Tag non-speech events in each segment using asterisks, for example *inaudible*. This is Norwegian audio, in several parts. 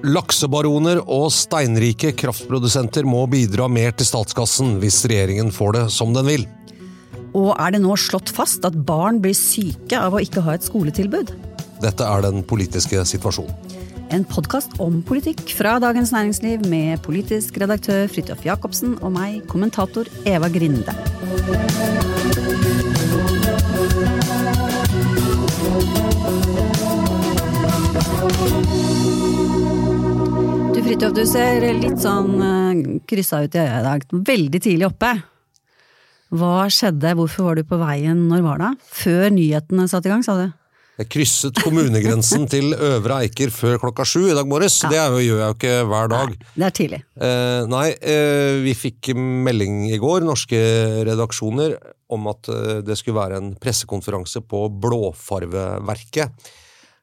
Laksebaroner og steinrike kraftprodusenter må bidra mer til statskassen hvis regjeringen får det som den vil. Og er det nå slått fast at barn blir syke av å ikke ha et skoletilbud? Dette er den politiske situasjonen. En podkast om politikk fra Dagens Næringsliv med politisk redaktør Fridtjof Jacobsen og meg, kommentator Eva Grinde. Du Fridtjof, du ser litt sånn uh, kryssa ut i øya i dag. Veldig tidlig oppe. Hva skjedde, hvorfor var du på veien, når var det? Før nyhetene satte i gang, sa du? Jeg krysset kommunegrensen til Øvre Eiker før klokka sju i dag morges. Det er jo, gjør jeg jo ikke hver dag. Det er tidlig. Eh, nei, eh, vi fikk melding i går, norske redaksjoner, om at eh, det skulle være en pressekonferanse på Blåfarveverket.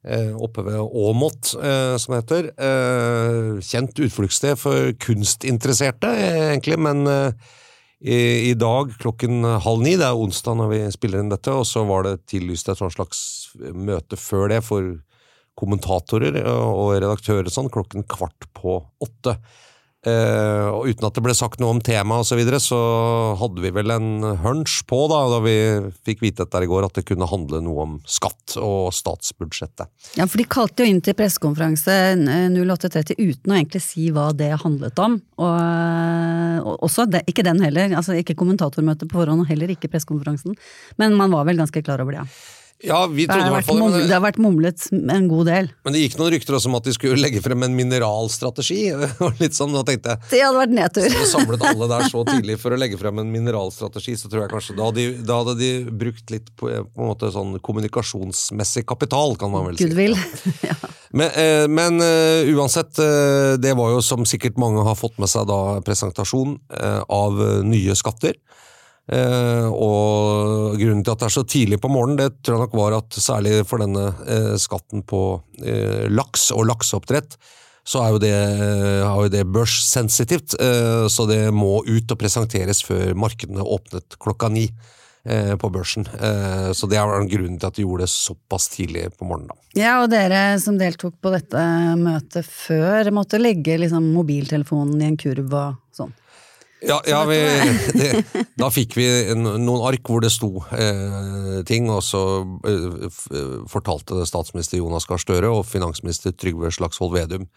Eh, oppe ved Åmot, eh, som heter. Eh, kjent utfluktssted for kunstinteresserte, egentlig, men i dag klokken halv ni, det er onsdag når vi spiller inn dette, og så var det tillyst et slags møte før det for kommentatorer og redaktører sånn, klokken kvart på åtte. Eh, og uten at det ble sagt noe om temaet osv., så, videre, så hadde vi vel en hunch på, da, da vi fikk vite dette i går, at det kunne handle noe om skatt og statsbudsjettet. Ja, for de kalte jo inn til pressekonferanse 08.30 uten å egentlig si hva det handlet om. Og, og også, det, ikke den heller, altså ikke kommentatormøtet på forhånd, og heller ikke pressekonferansen. Men man var vel ganske klar over det, ja. Ja, vi trodde i hvert fall det det, har vært mumlet en god del. men det gikk noen rykter også om at de skulle legge frem en mineralstrategi. *laughs* og litt sånn, da tenkte jeg Det hadde vært nedtur. Så samlet alle der så *laughs* tidlig for å legge frem en mineralstrategi, så tror jeg kanskje Da hadde de, da hadde de brukt litt på, på en måte sånn kommunikasjonsmessig kapital, kan man vel si. Goodwill. *laughs* ja. Men, eh, men eh, uansett, eh, det var jo som sikkert mange har fått med seg da, presentasjon av nye skatter. Eh, og grunnen til at det er så tidlig på morgenen, det tror jeg nok var at særlig for denne eh, skatten på eh, laks og lakseoppdrett, så er jo det, det børssensitivt, så det må ut og presenteres før markedene åpnet klokka ni på børsen. Så det er grunnen til at de gjorde det såpass tidlig på morgenen. ja, og dere som deltok på dette møtet før, måtte legge liksom, mobiltelefonen i en kurv og sånn. Ja, ja vi, *laughs* det, da fikk vi noen ark hvor det sto eh, ting, og så eh, fortalte statsminister Jonas Gahr Støre og finansminister Trygve Slagsvold Vedum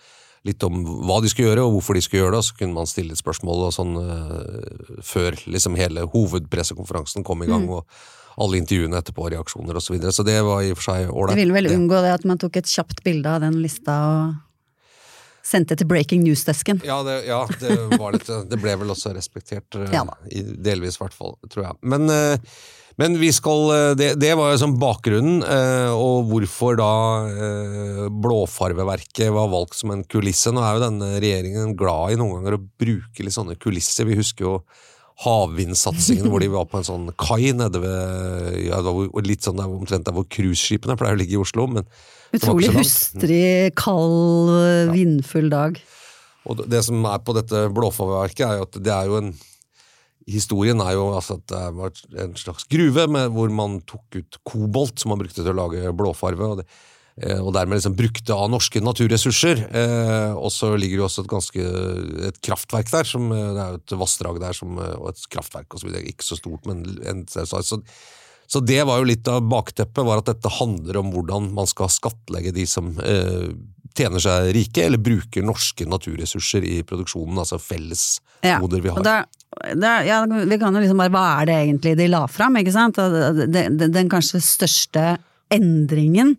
litt om hva de skulle gjøre og hvorfor de skulle gjøre det, og så kunne man stille et spørsmål og sånn eh, før liksom hele hovedpressekonferansen kom i gang. Mm. og alle intervjuene etterpå, reaksjoner osv. Så, videre. så det var i og for seg ålreit. Du ville vel unngå det at man tok et kjapt bilde av den lista og sendte til breaking news-desken. Ja, det, ja det, var litt, det ble vel også respektert, eh, Ja i, delvis i hvert fall, tror jeg. Men, eh, men vi skal, eh, det, det var jo sånn bakgrunnen, og hvorfor da blåfarveverket var valgt som en kulisse. Nå er jo denne regjeringen glad i noen ganger å bruke litt sånne kulisser. Vi husker jo havvindsatsingen hvor de var på en sånn kai nede ved ja, det var litt sånn der, omtrent der hvor cruiseskipene pleier å ligge i Oslo. men Utrolig hustrig, kald, vindfull dag. Og det som er på dette blåfarverket, er jo at det er jo en Historien er jo altså at det var en slags gruve med, hvor man tok ut kobolt som man brukte til å lage blåfarve. og det eh, og dermed liksom brukte av norske naturressurser. Eh, og så ligger det også et ganske et kraftverk der, som, eh, det er jo et vassdrag der, som, eh, og et kraftverk og så videre. Ikke så stort, men en, så, så det var jo litt av bakteppet, var at dette handler om hvordan man skal skattlegge de som eh, tjener seg rike, eller bruker norske naturressurser i produksjonen, altså fellesgoder vi har. da, da, ja, vi kan jo liksom bare, Hva er det egentlig de la fram? ikke sant? Den, det- Den kanskje største endringen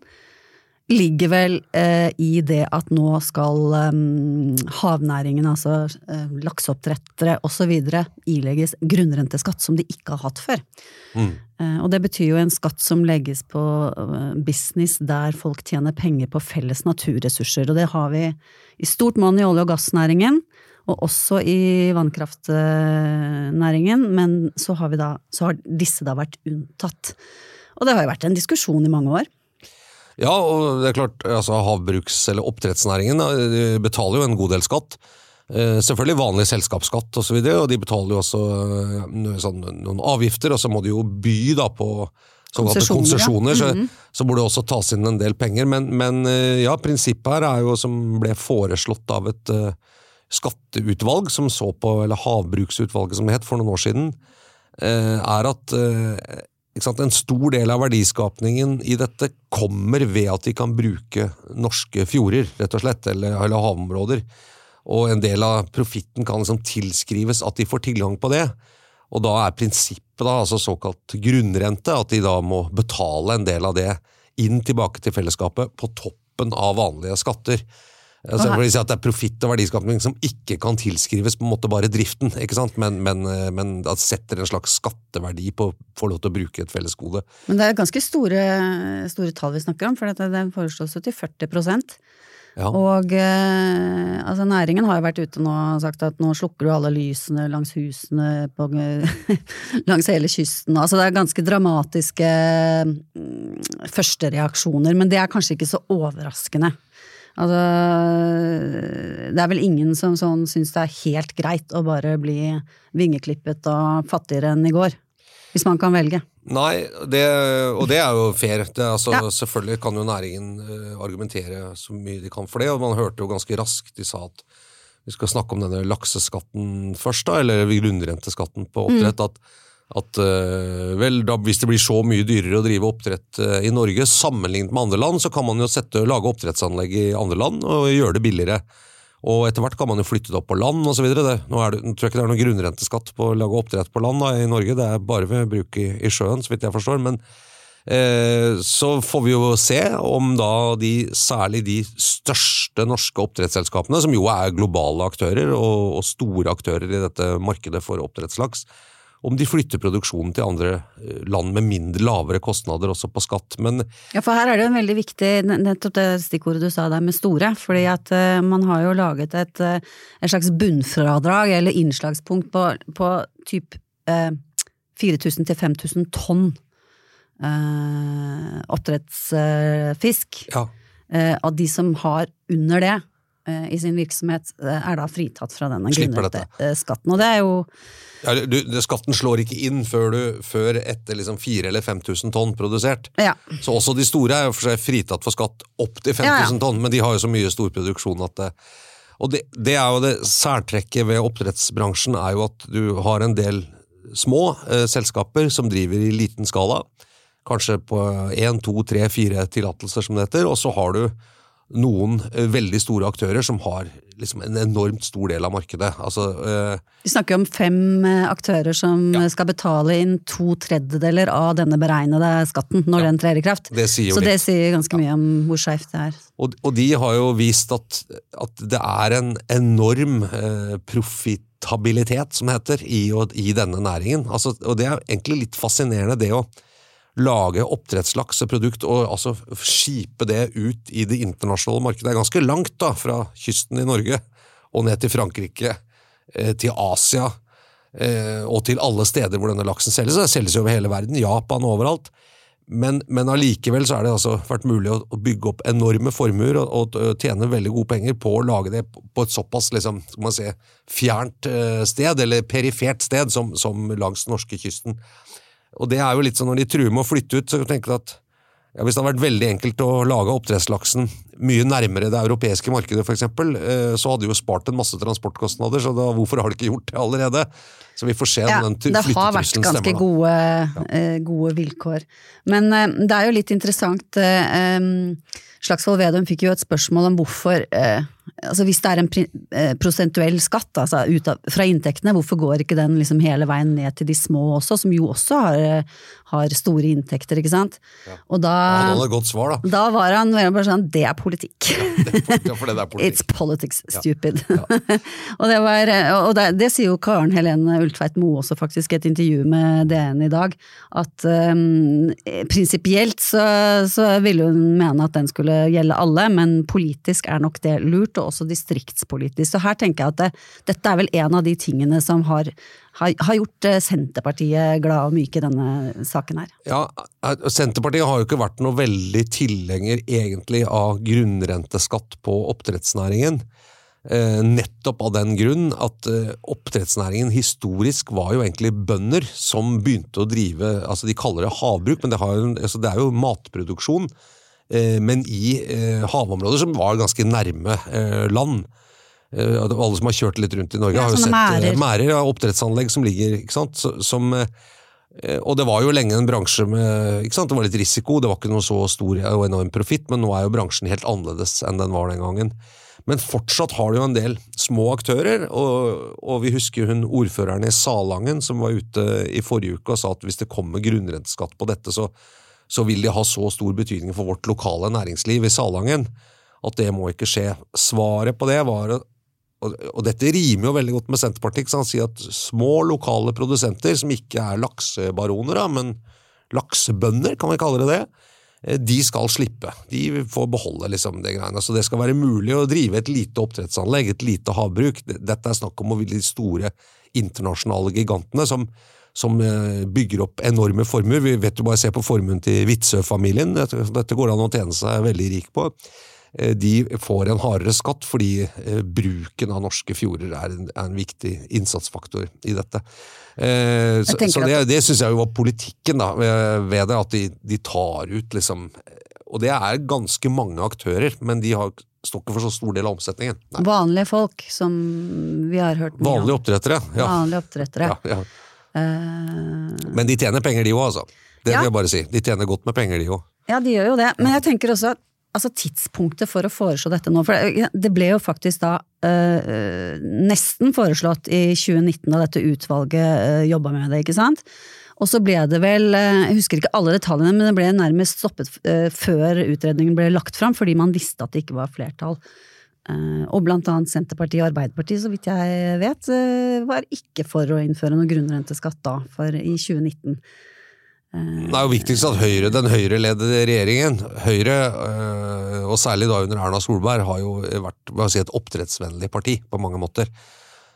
ligger vel eh, i det at nå skal eh, havnæringen, altså eh, lakseoppdrettere osv., ilegges grunnrenteskatt som de ikke har hatt før. Eh, og det betyr jo en skatt som legges på eh, business der folk tjener penger på felles naturressurser, og det har vi i stort monn i olje- og gassnæringen. Og også i vannkraftnæringen, men så har, vi da, så har disse da vært unntatt. Og det har jo vært en diskusjon i mange år. Ja, og det er klart, altså havbruks- eller oppdrettsnæringen betaler jo en god del skatt. Eh, Selvfølgelig vanlig selskapsskatt osv., og, så videre, og de betaler jo også eh, sånn, noen avgifter, og så må de jo by da på såkalte Konsesjoner, ja. konsesjoner, så, så må det også tas inn en del penger. Men, men eh, ja, prinsippet her er jo som ble foreslått av et uh, skatteutvalg som så på, eller Havbruksutvalget som det het for noen år siden, uh, er at sant, en stor del av verdiskapningen i dette kommer ved at de kan bruke norske fjorder, rett og slett, eller, eller havområder. Og en del av profitten kan liksom tilskrives at de får tilgang på det. Og da er prinsippet da, altså såkalt grunnrente, at de da må betale en del av det inn tilbake til fellesskapet på toppen av vanlige skatter. Altså, for å si at Det er profitt og verdiskapning som ikke kan tilskrives på en måte bare driften, ikke sant? men, men, eh, men at setter en slags skatteverdi på å få lov til å bruke et fellesgode. Men det er ganske store, store tall vi snakker om, for dette, det foreslås jo til 40 Ja. Og eh, altså næringen har jo vært ute nå og sagt at nå slukker du alle lysene langs husene på, *laughs* langs hele kysten. Altså det er ganske dramatiske mm, førstereaksjoner, men det er kanskje ikke så overraskende. Altså, det er vel ingen som sånn syns det er helt greit å bare bli vingeklippet og fattigere enn i går. Hvis man kan velge. Nei, det, og det er jo fair. Det, altså, Ja. Selvfølgelig kan jo næringen eh, argumentere så mye de kan for det, og man hørte jo ganske raskt de sa at vi skal snakke om denne lakseskatten først, da, eller grunnrenteskatten på oppdrett. Mm. at at eh, vel, da, Hvis det blir så mye dyrere å drive oppdrett eh, i Norge sammenlignet med andre land, så kan man jo sette, lage oppdrettsanlegg i andre land og gjøre det billigere. Og etter hvert kan man jo flytte det opp på land osv. Nå, det- nå tror jeg ikke det er noen grunnrenteskatt på å lage oppdrett på land da, i Norge, det er bare ved bruk i, i sjøen, så vidt jeg forstår. Men eh, så får vi jo se om da de, særlig de største norske oppdrettsselskapene, som jo er globale aktører og, og store aktører i dette markedet for oppdrettslaks, om de flytter produksjonen til andre eh, land med mindre lavere kostnader også på skatt. Men Ja, for her er det jo en veldig viktig, nettopp det stikkordet du sa der med store, fordi at eh, man har jo laget et, eh, et slags bunnfradrag eller innslagspunkt på, på typ eh, 4000 til 5000 tonn eh, oppdrettsfisk. ja, Eh, av de som har under det eh, i sin virksomhet, eh, er da fritatt fra denne grunnrenteskatten. Og det er jo Ja, du, skatten slår ikke inn før, du, før etter liksom 4000 eller 5000 tonn produsert. Ja. Så også de store er jo for seg fritatt for skatt opp til 5000 Ja, ja. tonn, men de har jo så mye storproduksjon at det Og det, det er jo det særtrekket ved oppdrettsbransjen, er jo at du har en del små eh, selskaper som driver i liten skala. Kanskje på én, to, tre, fire tillatelser, som det heter. Og så har du noen eh, veldig store aktører som har liksom en enormt stor del av markedet. Altså, eh, Vi snakker om fem eh, aktører som Ja. skal betale inn to tredjedeler av denne beregnede skatten når Ja. den trer i kraft. Det sier Så det sier ganske mye om hvor skeivt det er. Og, og de har jo vist at, at det er en enorm eh, profitabilitet, som det heter, i, i denne næringen. Altså, og det er egentlig litt fascinerende, det å lage oppdrettslakseprodukt og altså skipe det ut i det internasjonale markedet. Det er ganske langt da, fra kysten i Norge og ned til Frankrike, eh, til Asia. eh, og til alle steder hvor denne laksen selges. Det selges jo over hele verden, Japan og overalt. Men, men allikevel så er det altså vært mulig å, å bygge opp enorme formuer og, og, tjene veldig gode penger på å lage det på et såpass liksom, skal man si, fjernt eh, sted, eller perifert sted, som, som langs norskekysten. Og det er jo litt sånn når de truer med å flytte ut, så tenker jeg at ja, Hvis det hadde vært veldig enkelt å lage oppdrettslaksen mye nærmere det europeiske markedet, for eksempel, eh, så hadde de jo spart en masse transportkostnader, så da, hvorfor har de ikke gjort det allerede? Så vi får se Ja, den det har vært ganske stemmer. gode, ja. gode vilkår. Men eh, det er jo litt interessant eh, Slagsvold Vedum fikk jo et spørsmål om hvorfor eh, altså Hvis det er en eh, prosentuell skatt altså ut av, fra inntektene, hvorfor går ikke den liksom hele veien ned til de små også, som jo også har, eh, har store inntekter, ikke sant? Og da, Han hadde et godt svar, da. da var han bare sånn Det er politikk. Ja, for det er politikk. *laughs* It's politics, stupid. *laughs* og det, var, og det, det sier jo Karen Helene Ultveit Moe også faktisk i et intervju med DN i dag, at um, prinsipielt så, så ville hun mene at den skulle gjelde alle, men politisk er nok det lurt, og også distriktspolitisk. Så her tenker jeg at det, dette er vel en av de tingene som har, har, har gjort eh, Senterpartiet glad og myke i denne saken her. Ja, eh, Senterpartiet har jo ikke vært noe veldig tilhenger egentlig av grunnrenteskatt på oppdrettsnæringen. Eh, nettopp av den grunn at oppdrettsnæringen historisk var jo egentlig bønder som begynte å drive altså De kaller det havbruk, men det, jo altså det er jo matproduksjon. Eh, men i eh, havområder som var ganske nærme eh, land. Alle som har kjørt litt rundt i Norge, Ja, har jo sett mærer. mærer, ja, oppdrettsanlegg som ligger ikke sant? Som, Og det var jo lenge en bransje med ikke sant? Det var litt risiko, det var ikke noe så stor og enorm profitt, men nå er jo bransjen helt annerledes enn den var den gangen. Men fortsatt har du jo en del små aktører, og, og vi husker hun ordføreren i Salangen som var ute i forrige uke og sa at hvis det kommer grunnrenteskatt på dette, så, så vil det ha så stor betydning for vårt lokale næringsliv i Salangen at det må ikke skje. Svaret på det var og, dette rimer jo veldig godt med Senterpartiet. Han sier at små lokale produsenter, som ikke er laksebaroner, men laksebønder, kan vi kalle det det, eh, de skal slippe. De får beholde liksom det greiene. Så det skal være mulig å drive et lite oppdrettsanlegg, et lite havbruk. Dette er snakk om å ville de store internasjonale gigantene som, som eh, bygger opp enorme formuer. Vi vet jo bare se på formuen til Witzøe-familien. Dette, går det an å tjene seg veldig rik på. Eh, De får en hardere skatt fordi eh, bruken av norske fjorder er en, er en viktig innsatsfaktor i dette. Så, så det, det syns jeg jo var politikken da, ved det, at de, de tar ut liksom Og det er ganske mange aktører, men de har, står ikke for så stor del av omsetningen. Nei. Vanlige folk, som vi har hørt mye om. Vanlige oppdrettere. Ja. Vanlige oppdrettere. Ja, ja. Eh, Men de tjener penger, de òg, altså. Det Ja. vil jeg bare si. De tjener godt med penger, de òg. Ja, de gjør jo det. Men jeg tenker også at altså, tidspunktet for å foreslå dette nå For det- ble jo faktisk da øh, nesten foreslått i 2019 da dette utvalget øh, jobba med det, ikke sant? Og så ble det vel, jeg husker ikke alle detaljene, men det ble nærmest stoppet før utredningen ble lagt fram, fordi man visste at det ikke var flertall. Eh, og blant annet Senterpartiet og Arbeiderpartiet, så vidt jeg vet, eh, var ikke for å innføre noe grunnrenteskatt da, for i 2019. Det er jo viktigst at Høyre, den Høyre-ledede regjeringen, Høyre, og særlig da under Erna Solberg, har jo vært si, et oppdrettsvennlig parti på mange måter.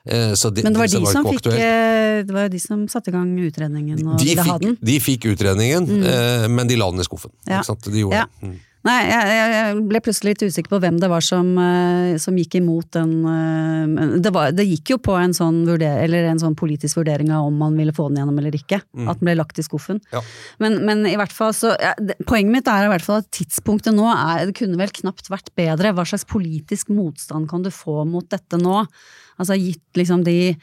Eh, Så de, Men det var de var som fikk eh, Det var jo de som satte i gang utredningen og de ville ha den. de fikk utredningen, mm. men de la den i skuffen. Ja. De gjorde Ja. det. Mm. Nei, jeg, jeg ble plutselig litt usikker på hvem det var som, eh, som gikk imot den eh, det, var, det gikk jo på en sånn, vurder, eller en sånn politisk vurdering av om man ville få den gjennom eller ikke. At den ble lagt i skuffen. Ja. Men, men i hvert fall så ja, Poenget mitt er i hvert fall at tidspunktet nå er Det kunne vel knapt vært bedre. Hva slags politisk motstand kan du få mot dette nå? Altså gitt liksom de eh,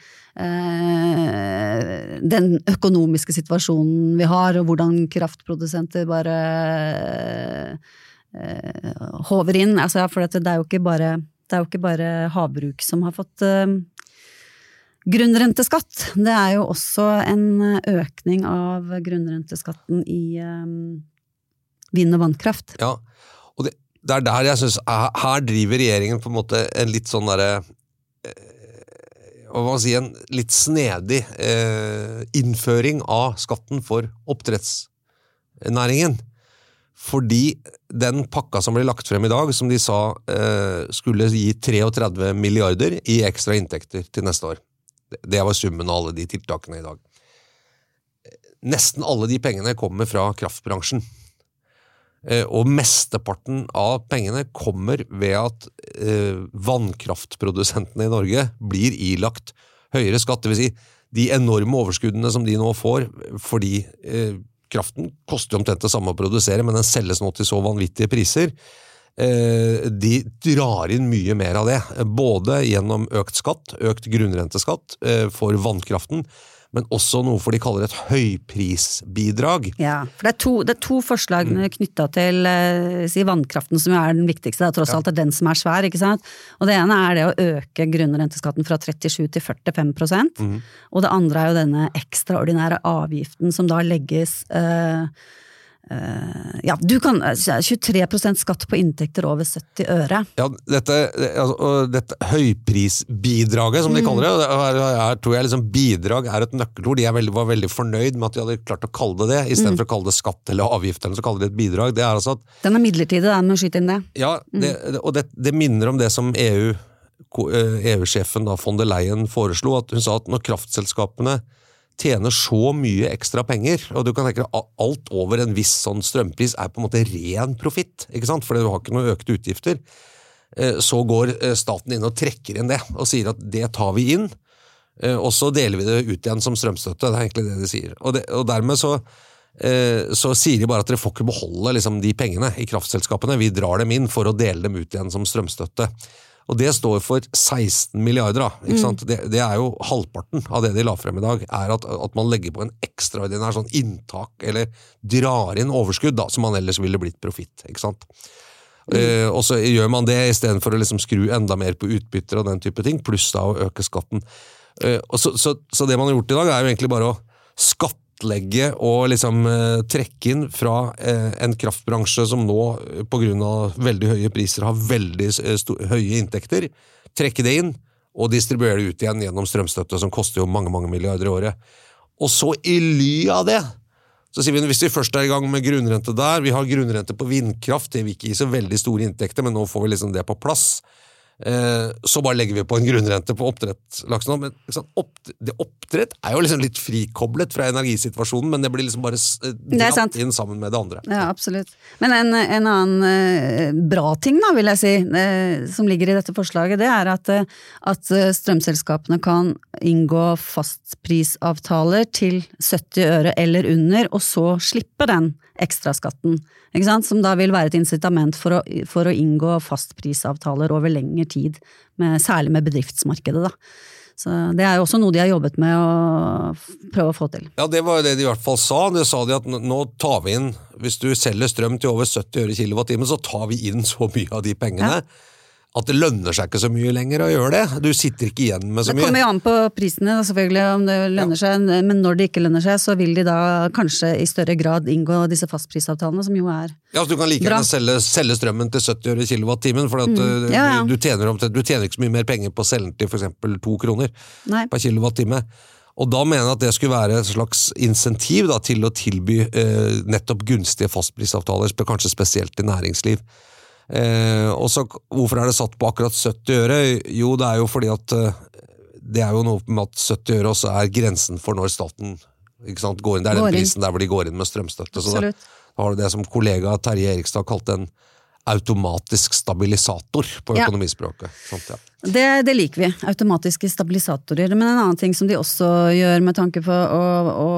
Den økonomiske situasjonen vi har, og hvordan kraftprodusenter bare eh, håver inn. Altså, for det er bare det er jo ikke bare havbruk som har fått eh, grunnrenteskatt. Det er jo også en økning av grunnrenteskatten i eh, vind- og vannkraft. Ja, og det, det er der jeg syns Her driver regjeringen på en måte en litt sånn derre eh, Hva si En litt snedig eh, innføring av skatten for oppdrettsnæringen. Fordi den pakka som ble lagt frem i dag, som de sa eh, skulle gi 33 milliarder i ekstra inntekter til neste år. Det var summen av alle de tiltakene i dag. Nesten alle de pengene kommer fra kraftbransjen. Eh, og mesteparten av pengene kommer ved at eh, vannkraftprodusentene i Norge blir ilagt høyere skatt. Vil si, de enorme overskuddene som de nå får fordi eh, kraften koster omtrent det samme å produsere, men den selges nå til så vanvittige priser. Eh, de drar inn mye mer av det, både gjennom økt skatt, økt grunnrenteskatt eh, for vannkraften, men også noe for de kaller et høyprisbidrag. Ja, for det er to, det er to forslag mm. knytta til eh, si, vannkraften, som er den viktigste. Det er tross ja. alt er den som er svær. ikke sant? Og Det ene er det å øke grunnrenteskatten fra 37 til 45 mm. Og det andre er jo denne ekstraordinære avgiften som da legges eh, ja, du kan 23 eh, skatt på inntekter over 70 øre. Ja, dette, altså, dette høyprisbidraget, som de mm. kaller det, er, er, tror jeg liksom bidrag er et nøkkelord. De veldig, var veldig fornøyd med at de hadde klart å kalle det det, istedenfor mm. å kalle det skatt eller avgift. eller så kaller de et bidrag. Det er altså at, Den er midlertidig, den med å skyte inn det. Ja, mm. det, og det, det, minner om det som EU, EU-sjefen eh, e von der Leyen foreslo. at Hun sa at når kraftselskapene tjener så mye ekstra penger, og du kan tenke deg alt over en viss sånn strømpris er på en måte ren profitt, ikke sant, fordi du har ikke noen økte utgifter, eh, så går eh, staten inn og trekker inn det, og sier at det tar vi inn, eh, og så deler vi det ut igjen som strømstøtte. Det er egentlig det de sier. Og, det, og dermed så, så sier de bare at dere får ikke beholde liksom, de pengene i kraftselskapene, vi drar dem inn for å dele dem ut igjen som strømstøtte. Og det står for 16 milliarder. Da? Mm. Det, det, er jo halvparten av det de la frem i dag, er at, at man legger på en ekstraordinær sånn inntak, eller drar inn overskudd, da, som man ellers ville blitt profitt. ikke sant? Mm. Uh, og så gjør man det istedenfor å liksom skru enda mer på utbytter og den type ting, pluss da å øke skatten. Eh, så, så, så, det man har gjort i dag, er jo egentlig bare å skatte skattlegge og liksom eh, trekke inn fra eh, en kraftbransje som nå eh, pga. veldig høye priser har veldig høye inntekter, trekke det inn og distribuere det ut igjen gjennom strømstøtte, som koster jo mange mange milliarder i året. Og så i ly av det så sier vi at hvis vi først er i gang med grunnrente der, vi har grunnrente på vindkraft, det vil ikke gi så veldig store inntekter, men nå får vi liksom det på plass. Eh, så bare legger vi på en grunnrente på oppdrettslaks nå. Men liksom, det oppdrett er jo liksom litt frikoblet fra energisituasjonen, men det blir liksom bare eh, dratt inn sammen med det andre. Ja, absolutt. Men en, en annen eh, bra ting, da, vil jeg si, som ligger i dette forslaget, det er at, at strømselskapene kan inngå fastprisavtaler til 70 øre eller under, og så slippe den ekstraskatten. Som da vil være et incitament for å, for å inngå fastprisavtaler over lengre tid, med, særlig med bedriftsmarkedet. da. Så Det er jo også noe de har jobbet med å prøve å få til. Ja, Det var jo det de i hvert fall sa. Det sa de at nå tar vi inn, Hvis du selger strøm til over 70 øre kilowattimen, så tar vi inn så mye av de pengene. Ja at det lønner seg ikke så mye lenger å gjøre det. Du sitter ikke igjen med så mye. Det kommer jo an på prisene, selvfølgelig, om det lønner ja. seg. Men når det ikke lønner seg, så vil de da kanskje i større grad inngå disse fastprisavtalene, som jo er Ja, så Du kan like gjerne selge, selge, strømmen til 70 øre kilowattimen, for mm. Uh, ja, ja. Du, tjener, du, tjener, ikke så mye mer penger på å selge den til f.eks. to kroner Nei. per kilowattime. Og da mener jeg at det skulle være et slags insentiv da, til å tilby eh, nettopp gunstige fastprisavtaler, kanskje spesielt til næringsliv. Eh, og så, Hvorfor er det satt på akkurat 70 øre? Jo, det er jo fordi at eh, det er jo noe med at 70 øre også er grensen for når staten sant, går inn. Det er den prisen der hvor de går inn med strømstøtte. Så da har du det som kollega Terje Erikstad kalte en automatisk stabilisator på økonomispråket. Ja. Sånt, ja. det, det, liker vi. Automatiske stabilisatorer. Men en annen ting som de også gjør med tanke på å, å,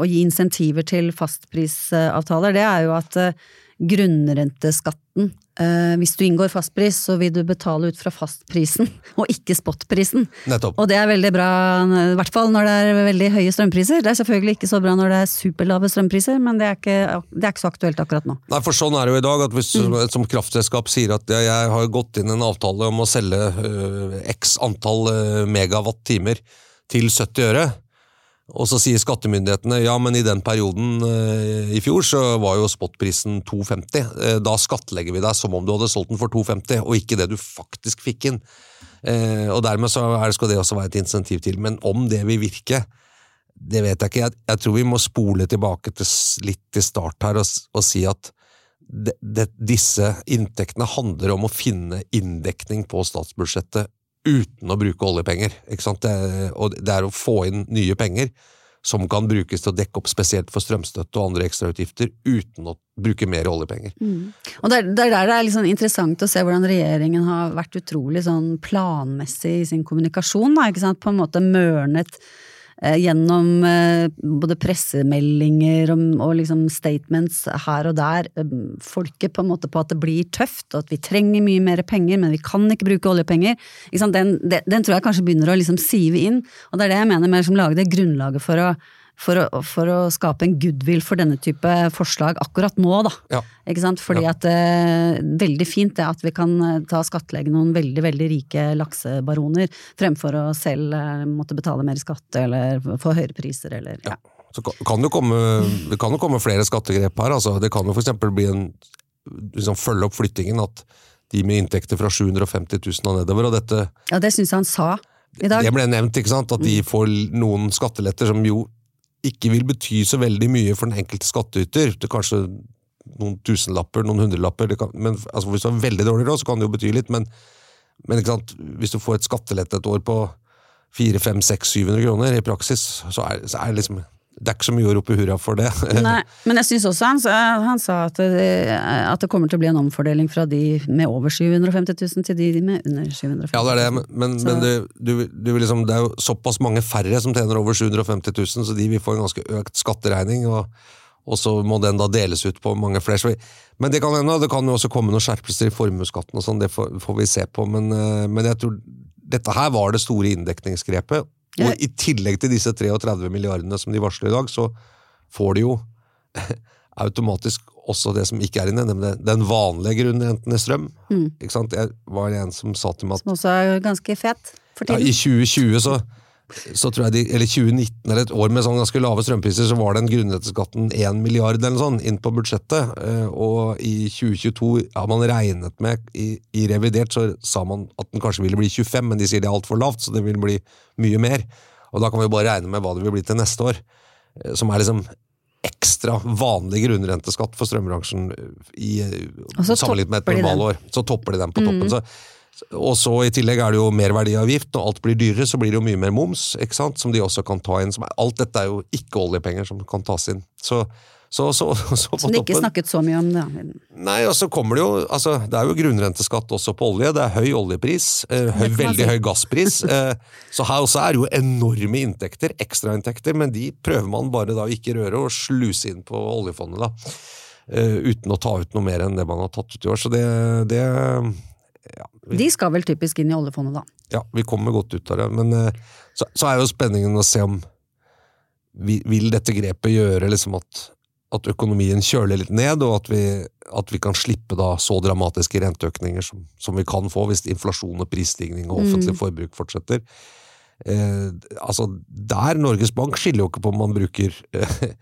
å gi insentiver til fastprisavtaler, det er jo at eh, grunnrenteskatten. Eh, hvis du inngår fastpris, så vil du betale ut fra fastprisen, *laughs* og ikke spotprisen. Nettopp. Og det er veldig bra, i hvert fall når det er veldig høye strømpriser. Det er selvfølgelig ikke så bra når det er superlave strømpriser, men det er ikke, det er ikke så aktuelt akkurat nå. Nei, for sånn er det jo i dag, at hvis mm. som kraftselskap sier at jeg har gått inn en avtale om å selge uh, x antall uh, megawatt-timer til 70 øre, og så sier skattemyndighetene ja, men i den perioden eh, i fjor så var jo spotprisen 2,50. Eh, da skattlegger vi deg som om du hadde solgt den for 2,50, og ikke det du faktisk fikk inn. Eh, og dermed så er, skal det også være et insentiv til. Men om det vil virke, det vet jeg ikke. Jeg, jeg tror vi må spole tilbake til, litt til start her og, og si at de, de, disse inntektene handler om å finne inndekning på statsbudsjettet uten å bruke oljepenger. Ikke sant? Det, og det er å få inn nye penger som kan brukes til å dekke opp spesielt for strømstøtte og andre ekstrautgifter, uten å bruke mer oljepenger. Og det er er der det er sånn interessant å se hvordan regjeringen har vært utrolig sånn planmessig i sin kommunikasjon. Da, ikke sant? På en måte mørnet gjennom eh, både pressemeldinger og, liksom statements her og der eh, folket på en måte på at det blir tøft, og at vi trenger mye mer penger, men vi kan ikke bruke oljepenger. Den, den, den tror jeg kanskje begynner å liksom sive inn, og det er det jeg mener med som lage det grunnlaget for å for å, for å skape en goodwill for denne type forslag akkurat nå, da. Ja. Ikke sant? Fordi Ja. at eh, Veldig fint det at vi kan eh, ta skattlegge noen veldig veldig rike laksebaroner, fremfor å selv eh, måtte betale mer skatt eller få høyere priser eller ja. Så kan- kan det, komme, det kan jo komme flere skattegrep her. Altså. Det kan jo f.eks. bli en liksom følge opp flyttingen at de med inntekter fra 750 000 og nedover, og dette Ja, det syns jeg han sa i dag. Det ble nevnt, ikke sant? At de får noen skatteletter som jo ikke vil bety så veldig mye for den enkelte skattyter. Det er kanskje noen tusenlapper, noen hundrelapper. Kan, men altså, Hvis du har veldig dårlig råd, så kan det jo bety litt, men, men hvis du får et skattelette et år på 400-500-600-700 kroner i praksis, så er, så er det liksom Det er ikke så mye å rope hurra for det. *laughs* Nei, men jeg syns også han, han sa at det, at det kommer til å bli en omfordeling fra de med over 750 000 til de med under 750 000. Ja, det er det, men, men, du, du vil liksom, det er jo såpass mange færre som tjener over 750 000, så de vil få en ganske økt skatteregning, og, og så må den da deles ut på mange flere. Men det kan hende, det kan jo også komme noen skjerpelser i formuesskatten og sånn, det får, får vi se på, men, eh, men jeg tror dette her var det store inndekningsgrepet, Og i tillegg til disse 33 milliardene som de varsler i dag, så får de jo *laughs* automatisk også det som ikke er inne, nemlig den vanlige grunnrenten i strøm. Ikke sant? Jeg var en som sa til meg at Som også er ganske fet for ja. I 2020 så, så tror jeg de, eller 2019 eller et år med sånn ganske lave strømpriser, så var den grunnrenteskatten 1 milliard eller sånn inn på budsjettet. Eh, Og i 2022 har man regnet med, i, i revidert så sa man at den kanskje ville bli 25, men de sier det er altfor lavt, så det vil bli mye mer. Og da kan vi jo bare regne med hva det vil bli til neste år. eh, Som er liksom ekstra vanlig grunnrenteskatt for strømbransjen i, sammenlignet med et normalår. Så topper de den på toppen. Så og så i tillegg er det jo merverdiavgift. Når alt blir dyrere, så blir det jo mye mer moms, ikke sant? som de også kan ta inn. Alt dette er jo ikke oljepenger som kan tas inn. Så, så, så, så på Som de ikke toppen snakket så mye om. Da. Nei, og så kommer det jo altså, Det er jo grunnrenteskatt også på olje. Det er høy oljepris. Eh, høy, veldig høy gasspris. *laughs* Eh, så her også er det jo enorme inntekter, ekstrainntekter, men de prøver man bare da å ikke røre og sluse inn på oljefondet, da. Eh, uten å ta ut noe mer enn det man har tatt ut i år. Så det, det ja, vi, De skal vel typisk inn i oljefondet, da. ja, vi kommer godt ut av det. Men eh, så, så er jo spenningen å se om vi, Vil dette grepet gjøre liksom at, at økonomien kjøler litt ned, og at vi, at vi kan slippe da så dramatiske renteøkninger som, som vi kan få hvis inflasjon og prisstigning og offentlig forbruk fortsetter. Eh, altså, der Norges Bank skiller jo ikke på om man bruker eh,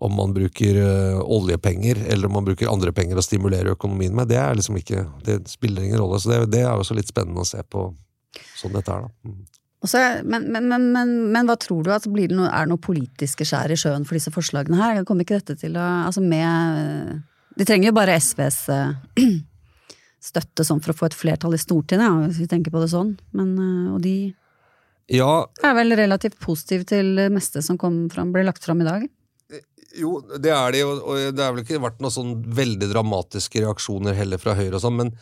om man bruker eh, oljepenger eller om man bruker andre penger å stimulere økonomien med, det er liksom ikke, det spiller ingen rolle. Så det, det er jo også litt spennende å se på sånn dette er, da. Mm. Så men, men, men, men, men hva tror du? at blir det noe, Er det noe politiske skjær i sjøen for disse forslagene her? Kommer ikke dette til å Altså med De trenger jo bare SVs eh, *clears throat* støtte sånn for å få et flertall i Stortinget, ja, hvis vi tenker på det sånn. Men, eh, og de Ja, er vel relativt positive til det meste som kom fram, ble lagt fram i dag. Jo, det er det, og, og det har vel ikke vært noen sånn veldig dramatiske reaksjoner heller fra Høyre og sånn, men,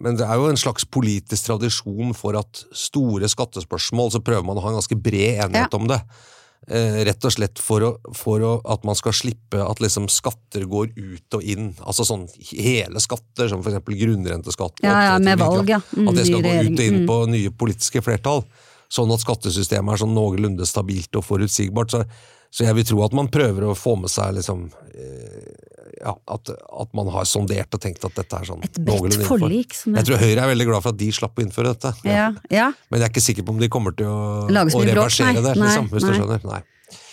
men det er jo en slags politisk tradisjon for at store skattespørsmål, så prøver man å ha en ganske bred enighet Ja. om det. Eh, rett og slett for, å, for å, at man skal slippe at liksom skatter går ut og inn. Altså sånn hele skatter, som eksempel grunnrenteskatt. Ja, ja, med valg, ja. Mm, at det skal gå ut og inn mm. på nye politiske flertall. Sånn at skattesystemet er sånn noenlunde stabilt og forutsigbart. Så, så jeg vil tro at man prøver å få med seg liksom eh, ja, at, at man har sondert og tenkt at dette er sånn Et bredt forlik, som Jeg tror Høyre er veldig glad for at de slapp å innføre dette. Ja, ja. Men jeg er ikke sikker på om de kommer til å, å reversere nei. det, liksom, hvis nei. du skjønner. Nei.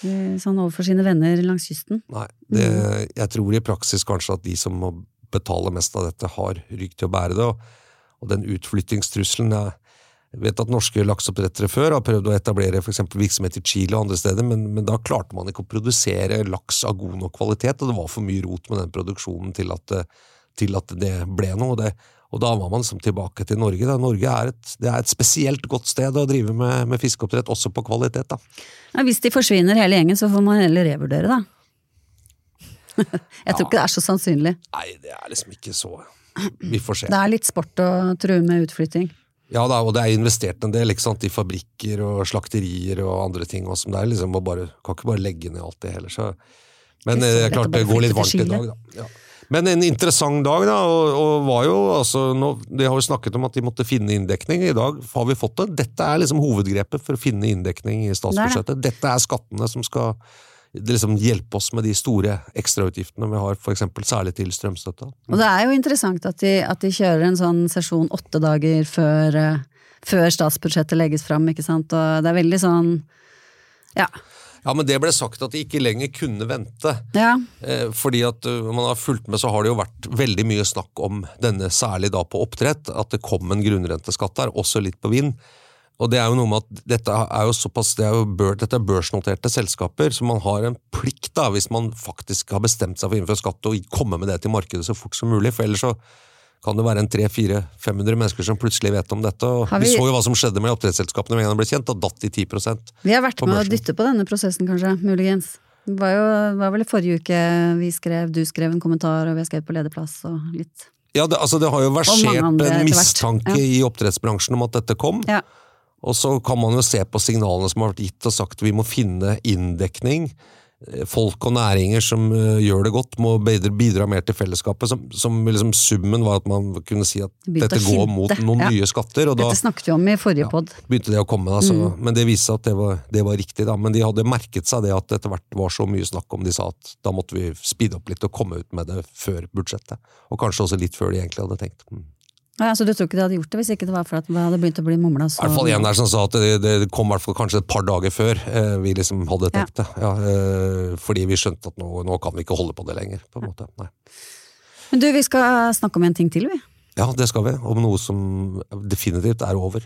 eh, Sånn overfor sine venner langs kysten. Nei, det, jeg tror i praksis kanskje at de som må betale mest av dette, har rygg til å bære det. Og, og den utflyttingstrusselen er... jeg vet at norske lakseoppdrettere før har prøvd å etablere for virksomhet i Chile og andre steder, men, men da klarte man ikke å produsere laks av god nok kvalitet, og det var for mye rot med den produksjonen til at, til at det ble noe. Det, Og da var man liksom tilbake til Norge. Da. Norge er et, det er et spesielt godt sted å drive med, med fiskeoppdrett, også på kvalitet. Ja, hvis de forsvinner hele gjengen, så får man heller revurdere, da. *laughs* Jeg tror ikke det er så sannsynlig. Nei, det er liksom ikke så Vi får se. Det er litt sport å true med utflytting. Ja da, og det er investert en del i fabrikker og slakterier og andre ting. Også, som det er liksom å bare, Kan ikke bare legge ned alt det heller. Så. Men Det er det er klart det går litt varmt i dag, da. Ja. Men en interessant dag, da, og, og var jo altså nå, De har jo snakket om at de måtte finne inndekning. I dag har vi fått det. Dette er liksom hovedgrepet for å finne inndekning i statsbudsjettet. Dette er skattene som skal liksom hjelpe oss med de store ekstrautgiftene vi har, eksempel, særlig til strømstøtte. Og det er jo interessant at de, at de kjører en sånn sesjon åtte dager før, eh, før statsbudsjettet legges fram, ikke sant. Og det er veldig sånn Ja. Ja, men det ble sagt at de ikke lenger kunne vente. ja. Eh, fordi at uh, man har fulgt med, så har det jo vært veldig mye snakk om denne, særlig da på oppdrett, at det kom en grunnrenteskatt der, også litt på vind. Og det er jo noe med at dette er jo såpass, det er jo bør, dette er børsnoterte selskaper, så man har en plikt da, hvis man faktisk har bestemt seg for å innføre skatt, å komme med det til markedet så fort som mulig, for ellers så kan det være en 300-400-500 mennesker som plutselig vet om dette. og vi... vi- så jo hva som skjedde med oppdrettsselskapene med en gang de ble kjent, da datt de 10 Vi har vært med å dytte på denne prosessen, kanskje. Muligens. Det var jo var vel i forrige uke vi skrev, du skrev en kommentar, og vi har skrevet på lederplass og litt. Ja, det, altså det har jo versert en mistanke Ja. i oppdrettsbransjen om at dette kom. Ja. Og så kan man jo se på signalene som har vært gitt og sagt vi må finne inndekning. Eh, Folk og næringer som eh, gjør det godt, må bidra, mer til fellesskapet. Som, som liksom summen var at man kunne si at dette går mot noen ja. nye skatter. Og da Dette snakket vi om i forrige Ja. pod. begynte det å komme. Da, så, Mm. Men det viste seg at det var, det var riktig. Da. Men de hadde merket seg det at etter hvert var så mye snakk om. De sa at da måtte vi speede opp litt og komme ut med det før budsjettet. Og kanskje også litt før de egentlig hadde tenkt. Mm. Ja, så du tror ikke de hadde gjort det hvis ikke det var for at det hadde begynt å bli mumla? I hvert fall en der som sa at det, det kom hvert fall kanskje et par dager før eh, vi liksom hadde tenkt det. Ja, eh, fordi vi skjønte at nå, nå kan vi ikke holde på det lenger. på en måte. Nei. Men du, vi skal snakke om en ting til, vi. Ja, det skal vi. Om noe som definitivt er over.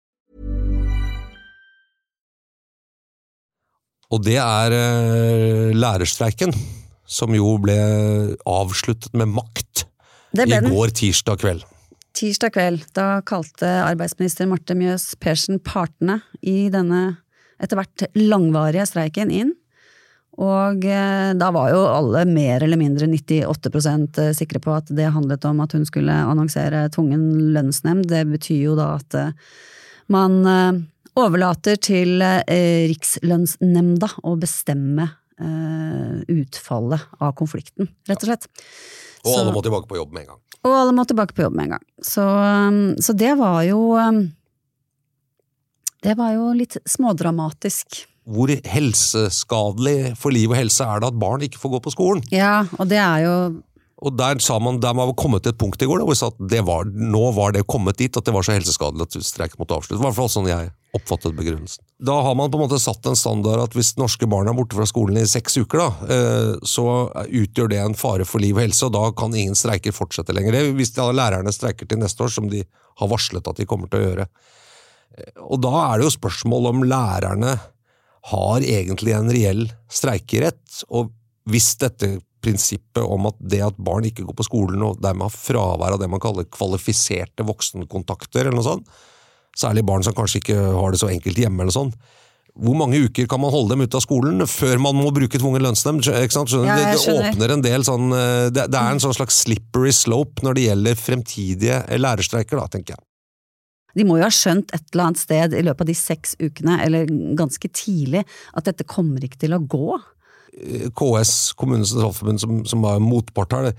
Og det er eh, lærerstreiken, som jo ble avsluttet med makt Det i går tirsdag kveld. Tirsdag kveld, da kalte arbeidsminister Marte Mjøs Persen partene i denne etter hvert langvarige streiken inn. Og eh, da var jo alle mer eller mindre 98% sikre på at det handlet om at hun skulle annonsere tvungen lønnsnemnd. Det betyr jo da at eh, man eh, overlater til eh, Rikslønnsnemnda å bestemme eh, utfallet av konflikten, rett og slett. Og Så- alle må tilbake på jobb med en gang. Og alle må tilbake på jobb med en gang. Så, um, så det var jo Det var jo litt smådramatisk. Hvor helseskadelig for liv og helse er det at barn ikke får gå på skolen? Ja, og det er jo Og der sa man, der man var kommet til et punkt i går da, hvor vi sa at det var, nå var det kommet dit at det var så helseskadelig at streiken måtte avsluttes. I hvert fall sånn jeg oppfattet begrunnelsen. Da har man på en måte satt en standard at hvis norske barn er borte fra skolen i seks uker, da, eh, så utgjør det en fare for liv og helse, og da kan ingen streiker fortsette lenger. Hvis da lærerne streiker til neste år, som de har varslet at de kommer til å gjøre. Eh, Og da er det jo spørsmål om lærerne har egentlig en reell streikerett, og hvis dette prinsippet om at det at barn ikke går på skolen og dermed har fravær av det man kaller kvalifiserte voksenkontakter, eller noe sånt, særlig barn som kanskje ikke har det så enkelt hjemme, eller sånn, hvor mange uker kan man holde dem ute av skolen før man må bruke tvungen lønnsnemnd? Ja, det, det åpner en del sånn eh, det, det er en sånn slags slippery slope når det gjelder fremtidige lærerstreiker, da, tenker jeg. De må jo ha skjønt et eller annet sted i løpet av de seks ukene, eller ganske tidlig, at dette kommer ikke til å gå. KS, Kommunenes Sentralforbund, som, som er motpart her,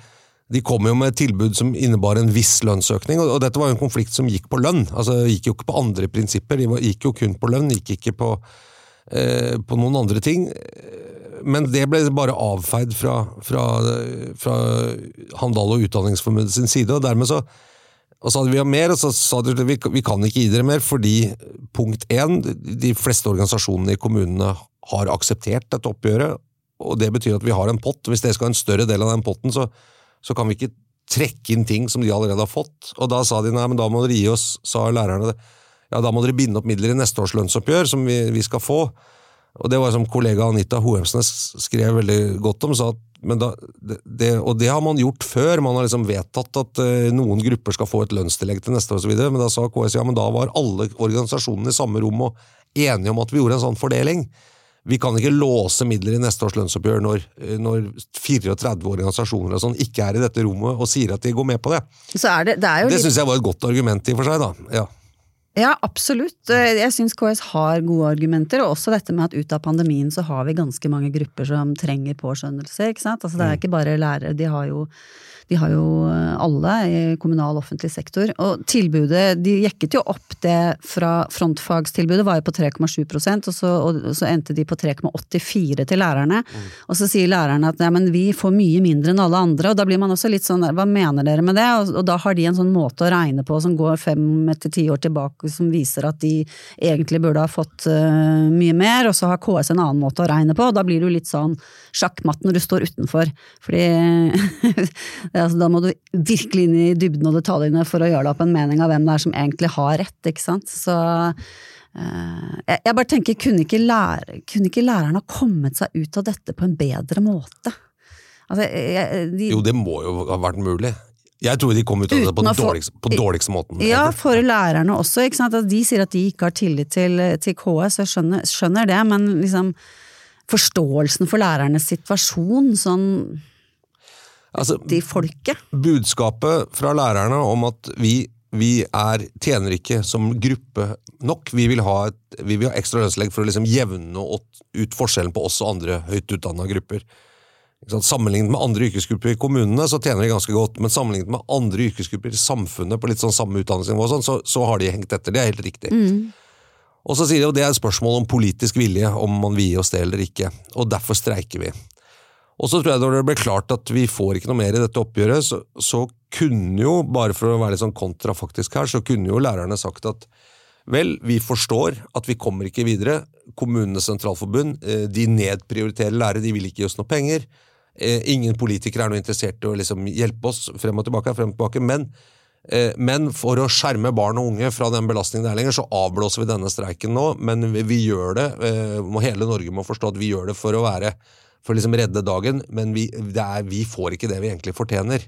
de kom jo med et tilbud som innebar en viss lønnsøkning, og, dette var jo en konflikt som gikk på lønn. altså det Gikk jo ikke på andre prinsipper, de gikk jo kun på lønn, gikk ikke på, eh, på noen andre ting. Men det ble bare avfeid fra, fra, fra Handal og Utdanningsforbundet sin side, og dermed så og så hadde vi mer, og så sa de at vi, vi kan ikke gi dere mer, fordi punkt én, de fleste organisasjonene i kommunene har akseptert dette oppgjøret, og det betyr at vi har en pott. Hvis det skal ha en større del av den potten, så, så kan vi ikke trekke inn ting som de allerede har fått. Og da sa de nei, men da må dere gi oss, sa lærerne. Ja, da må dere binde opp midler i neste års lønnsoppgjør, som vi, vi skal få. Og det var som kollega Anita Hoemsnes skrev veldig godt om, sa at da, det, og det har man gjort før, man har liksom vedtatt at eh, noen grupper skal få et lønnstillegg til neste år osv., men da sa KS ja, men da var alle organisasjonene i samme rom og enige om at vi gjorde en sånn fordeling. Vi kan ikke låse midler i neste års lønnsoppgjør når, eh, når 34 organisasjoner og sånn ikke er i dette rommet og sier at de går med på det. Så er det, det Det litt syns jeg var et godt argument i og for seg, da. Ja. Ja, absolutt. Eh, Jeg syns KS har gode argumenter, og også dette med at ut av pandemien så har vi ganske mange grupper som trenger påskjønnelse, ikke sant. Altså det er ikke bare lærere, de har jo de har jo eh, alle i kommunal offentlig sektor. Og tilbudet, de jekket jo opp det fra frontfagstilbudet, var jo på 3,7 og, så- og så endte de på 3,84 til lærerne. Og så sier lærerne at ja, men vi får mye mindre enn alle andre, og da blir man også litt sånn hva mener dere med det? Og, og da har de en sånn måte å regne på som går fem etter ti år tilbake, som viser at de egentlig burde ha fått uh, mye mer, og så har KS en annen måte å regne på, og da blir det jo litt sånn sjakkmatt når du står utenfor. Fordi *laughs* det, altså, da må du virkelig inn i dybden og detaljene for å gjøre deg opp en mening av hvem det er som egentlig har rett, ikke sant. Så Uh, jeg, jeg bare tenker, kunne ikke, lære, kunne ikke læreren ha kommet seg ut av dette på en bedre måte? Altså, jeg, de, Jo, det må jo ha vært mulig. Jeg tror de kom ut av det på den på dårligste måten. Ja, for lærerne også. ikke sant? At de sier at de ikke har tillit til, til KS, jeg skjønner, skjønner det, men liksom forståelsen for lærernes situasjon, sånn Altså, de folket. budskapet fra lærerne om at vi, vi er, tjener ikke som gruppe nok. Vi vil ha, et, vi vil ha ekstra lønnslegg for å liksom jevne ut forskjellen på oss og andre høyt utdanna grupper. Sammenlignet med andre yrkesgrupper i kommunene så tjener de ganske godt, men sammenlignet med andre yrkesgrupper i samfunnet på litt sånn samme utdanningsnivå, sånn, så, så har de hengt etter. Det er helt riktig. Og så sier de jo det er et spørsmål om politisk vilje, om man vil gi oss det eller ikke, og derfor streiker vi. Og så tror jeg når det ble klart at vi får ikke noe mer i dette oppgjøret, så, så kunne jo, bare for å være litt sånn kontrafaktisk her, så kunne jo lærerne sagt at vel, vi forstår at vi kommer ikke videre. Kommunenes sentralforbund, eh, de nedprioriterer lærere, de vil ikke gi oss noe penger. Eh, Ingen politikere er noe interessert i å liksom hjelpe oss frem og tilbake, frem og tilbake, men Eh, Men for å skjerme barn og unge fra den belastningen det er lenger, så avblåser vi denne streiken nå. Men vi, vi gjør det, hele Norge må forstå at vi gjør det for å være for å liksom redde dagen, men vi, er, vi får ikke det vi egentlig fortjener.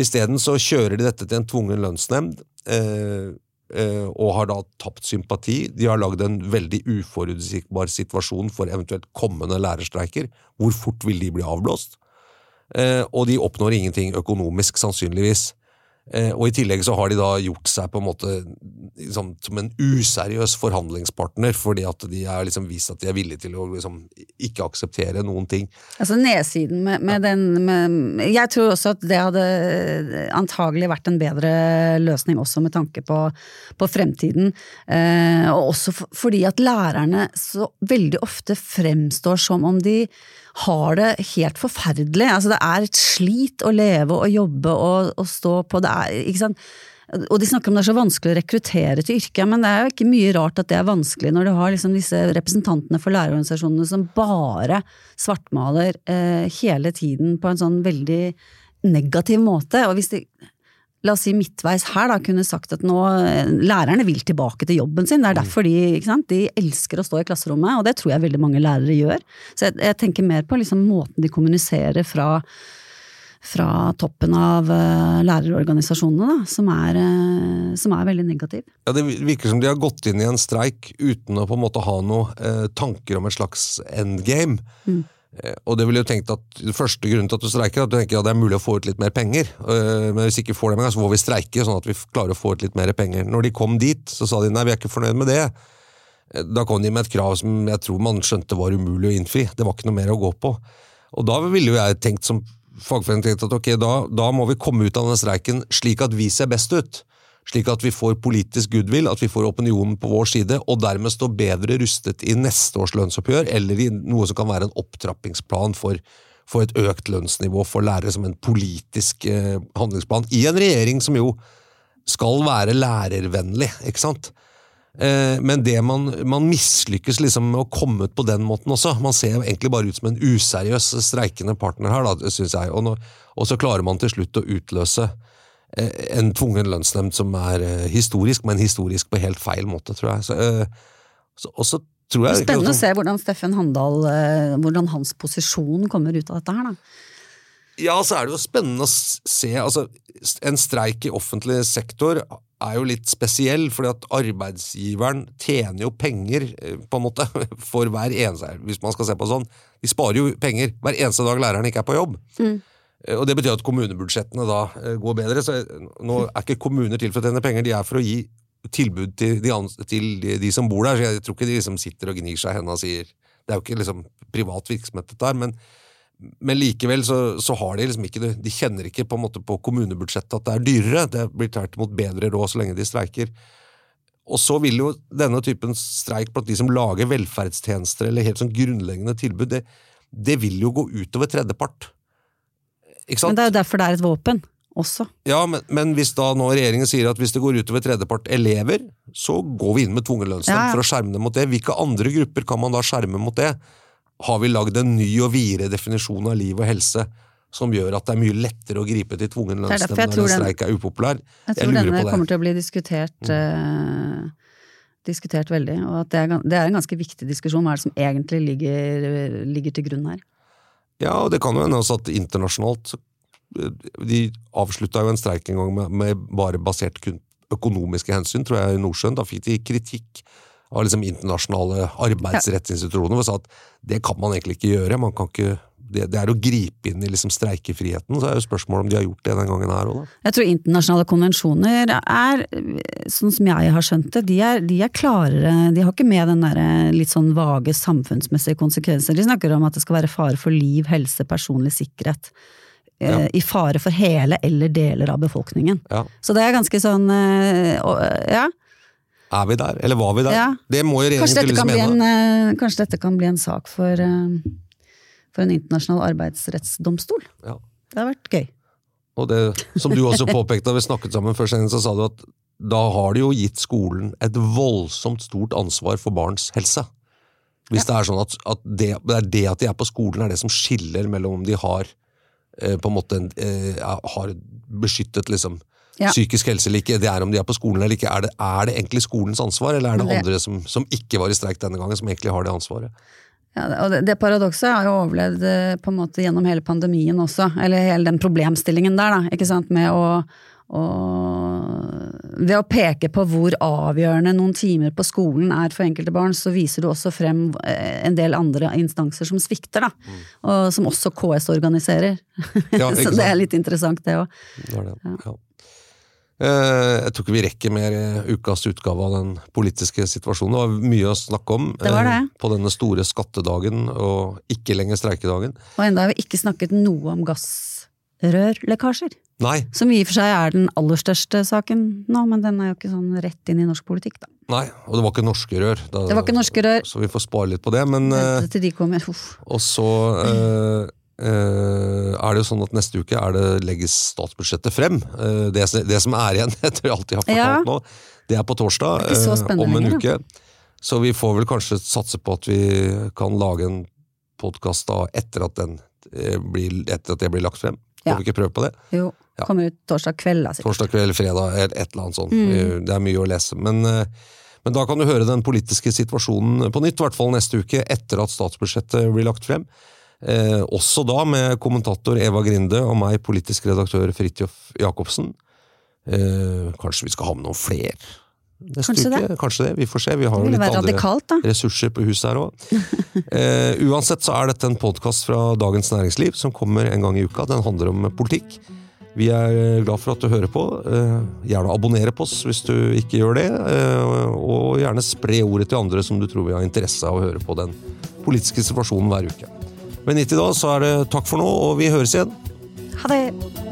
Isteden så kjører de dette til en tvungen lønnsnemnd, eh, eh, og har da tapt sympati. De har lagd en veldig uforutsigbar situasjon for eventuelt kommende lærerstreiker. Hvor fort vil de bli avblåst? Eh, og de oppnår ingenting økonomisk, sannsynligvis. Eh, og i tillegg så har de da gjort seg på en måte liksom, som en useriøs forhandlingspartner, fordi at de har liksom vist at de er villige til å liksom, ikke akseptere noen ting. Altså nedsiden med, med den med, Jeg tror også at det hadde antagelig vært en bedre løsning også med tanke på, på fremtiden. Eh, og også for, fordi at lærerne så veldig ofte fremstår som om de har det helt forferdelig. Altså, det er et slit å leve og jobbe og, og stå på. Det er, ikke sant? Og de snakker om det er så vanskelig å rekruttere til yrket, men det er jo ikke mye rart at det er vanskelig når du har liksom disse representantene for lærerorganisasjonene som bare svartmaler eh, hele tiden på en sånn veldig negativ måte. Og hvis de la oss si midtveis her, da, kunne sagt at nå lærerne vil tilbake til jobben sin. Det er derfor de, sant, de elsker å stå i klasserommet, og det tror jeg veldig mange lærere gjør. Så jeg, jeg tenker mer på liksom måten de kommuniserer fra, fra toppen av uh, lærerorganisasjonene, da, som er, uh, som er, veldig negativ. Ja, Det virker som de har gått inn i en streik uten å på en måte ha noen uh, tanker om et slags endgame. Mm. Eh, og det ville jo tenkt at Første grunnen til at du streiker, er at du tenker at det er mulig å få ut litt mer penger. Eh, men hvis ikke får det engang, så får vi streike, sånn at vi klarer å få ut litt mer penger. Når de kom dit, så sa de nei, vi er ikke fornøyd med det. Eh, da kom de med et krav som jeg tror man skjønte var umulig å innfri. Det var ikke noe mer å gå på. Og da ville jo jeg tenkt som fagforening tenkt at ok, da, da må vi komme ut av denne streiken slik at vi ser best ut slik at vi får politisk goodwill, at vi får opinionen på vår side, og dermed står bedre rustet i neste års lønnsoppgjør, eller i noe som kan være en opptrappingsplan for, for et økt lønnsnivå for lærere, som en politisk eh, handlingsplan, i en regjering som jo skal være lærervennlig, ikke sant? Eh, men det man, man mislykkes liksom med å komme ut på den måten også. Man ser egentlig bare ut som en useriøs streikende partner her, syns jeg, og, nå, og så klarer man til slutt å utløse en tvungen lønnsnemnd som er eh, historisk, men historisk på helt feil måte, tror jeg. Så, eh, så, og så tror jeg Spennende å se hvordan Steffen Handal, hvordan hans posisjon kommer ut av dette her, da. Ja, så er det jo spennende å se altså, En streik i offentlig sektor er jo litt spesiell, fordi at arbeidsgiveren tjener jo penger, på en måte, *laughs* for hver eneste Hvis man skal se på sånn. De sparer jo penger hver eneste dag læreren ikke er på jobb. Mm. Eh, og Det betyr at kommunebudsjettene da eh, går bedre. så Nå er ikke kommuner til for å tjene penger, de er for å gi tilbud til de, til de som bor der. så Jeg tror ikke de liksom sitter og gnir seg i hendene og sier Det er jo ikke liksom privat virksomhet, dette her. Men, men likevel så, så, har de liksom ikke De kjenner ikke på en måte på kommunebudsjettet at det er dyrere. Det blir tvert imot bedre råd så lenge de streiker. Og så vil jo denne typen streik blant de som lager velferdstjenester eller helt sånn grunnleggende tilbud, det, det vil jo gå utover tredjepart. Men det er jo derfor det er et våpen. Også. Ja, men, men, hvis da nå regjeringen sier at hvis det går utover tredjepart elever, så går vi inn med tvungen lønnsnemnd ja, ja. for å skjerme dem mot det. Hvilke andre grupper kan man da skjerme mot det? Har vi lagd en ny og videre definisjon av liv og helse som gjør at det er mye lettere å gripe til tvungen lønnsnemnd når en streik er upopulær? Jeg tror jeg denne kommer til å bli diskutert, mm. uh, diskutert veldig, og at det er, det er, en ganske viktig diskusjon. Hva er det som egentlig ligger, ligger til grunn her? Ja, og det kan jo hende også at internasjonalt eh, De avslutta jo en streik en gang med, med bare basert kun økonomiske hensyn, tror jeg, i Nordsjøen. Da fikk de kritikk av liksom internasjonale arbeidsrettsinstitusjoner og sa at det kan man egentlig ikke gjøre. man kan ikke det, det, er å gripe inn i liksom streikefriheten. Så er jo spørsmålet om de har gjort det den gangen her òg, da. Jeg tror internasjonale konvensjoner er, sånn som jeg har skjønt det, de er, de er klarere. De har ikke med den derre litt sånn vage samfunnsmessige konsekvenser. De snakker om at det skal være fare for liv, helse, personlig sikkerhet. Eh, ja. I fare for hele eller deler av befolkningen. Ja. Så det er ganske sånn eh, Ja. Er vi der, eller var vi der? Ja. Det må jo regjeringen kanskje dette, liksom en, eh, kanskje dette kan bli en sak for for en internasjonal arbeidsrettsdomstol. Ja. Det har vært gøy. Og det, som du også påpekte da vi snakket sammen før så sa du at da har det jo gitt skolen et voldsomt stort ansvar for barns helse. Hvis ja. det er sånn at, at det, det, er det at de er på skolen, er det som skiller mellom om de har eh, på en måte eh, har beskyttet liksom, ja. psykisk helse eller ikke, det er om de er på skolen eller ikke. Er det, er det egentlig skolens ansvar, eller er det, det andre som, som, ikke var i streik denne gangen, som egentlig har det ansvaret? Ja, og det, det paradokset har jo overlevd eh, på en måte gjennom hele pandemien også, eller hele den problemstillingen der, da, ikke sant, med å, og Ved å peke på hvor avgjørende noen timer på skolen er for enkelte barn, så viser du også frem eh, en del andre instanser som svikter, da. Mm. Og som også KS organiserer. Ja, *laughs* så det er litt interessant, det òg. Det. Ja. Eh, Jeg tror ikke vi rekker mer i ukas utgave av den politiske situasjonen. Det var mye å snakke om Det var det. eh, på denne store skattedagen og ikke lenger streikedagen. Og enda har vi ikke snakket noe om gassrørlekkasjer. Nei, Som i og for seg er den aller største saken nå, men den er jo ikke sånn rett inn i norsk politikk, da. nei, og det var ikke norske rør. Da- Det var ikke norske rør. Så vi får spare litt på det. Men eh, Vente til de kommer. Uff. Og så eh, eh, er det jo sånn at neste uke er det, legges statsbudsjettet frem. Eh, det, det som er igjen *laughs* etter alt jeg har fortalt Ja. nå, det er på torsdag er eh, om en uke. Så vi får vel kanskje satse på at vi kan lage en podkast etter at, den, eh, blir, etter at det blir lagt frem. Ja. Får vi ikke prøve på det? Jo, Ja. kommer ut torsdag kveld, sikkert. Torsdag kveld, fredag, eller et eller annet sånt. Mm. Det er mye å lese. Men, eh, men da kan du høre den politiske situasjonen på nytt, i hvert fall neste uke, etter at statsbudsjettet blir lagt frem. Eh, også da med kommentator Eva Grinde og meg, politisk redaktør Fridtjof Jacobsen. Eh, kanskje vi skal ha med noen flere neste Kanskje uke? det. Kanskje det. Vi får se. Vi har jo litt andre radikalt, ressurser på huset her òg. Eh, uansett så er dette en podkast fra Dagens Næringsliv som kommer en gang i uka. Den handler om politikk. Vi er glad for at du hører på. Eh, gjerne abonnere på oss hvis du ikke gjør det. Eh, og gjerne spre ordet til andre som du tror vi har interesse av å høre på den politiske situasjonen hver uke. Men inntil da så er det takk for nå, og vi høres igjen. Ha det!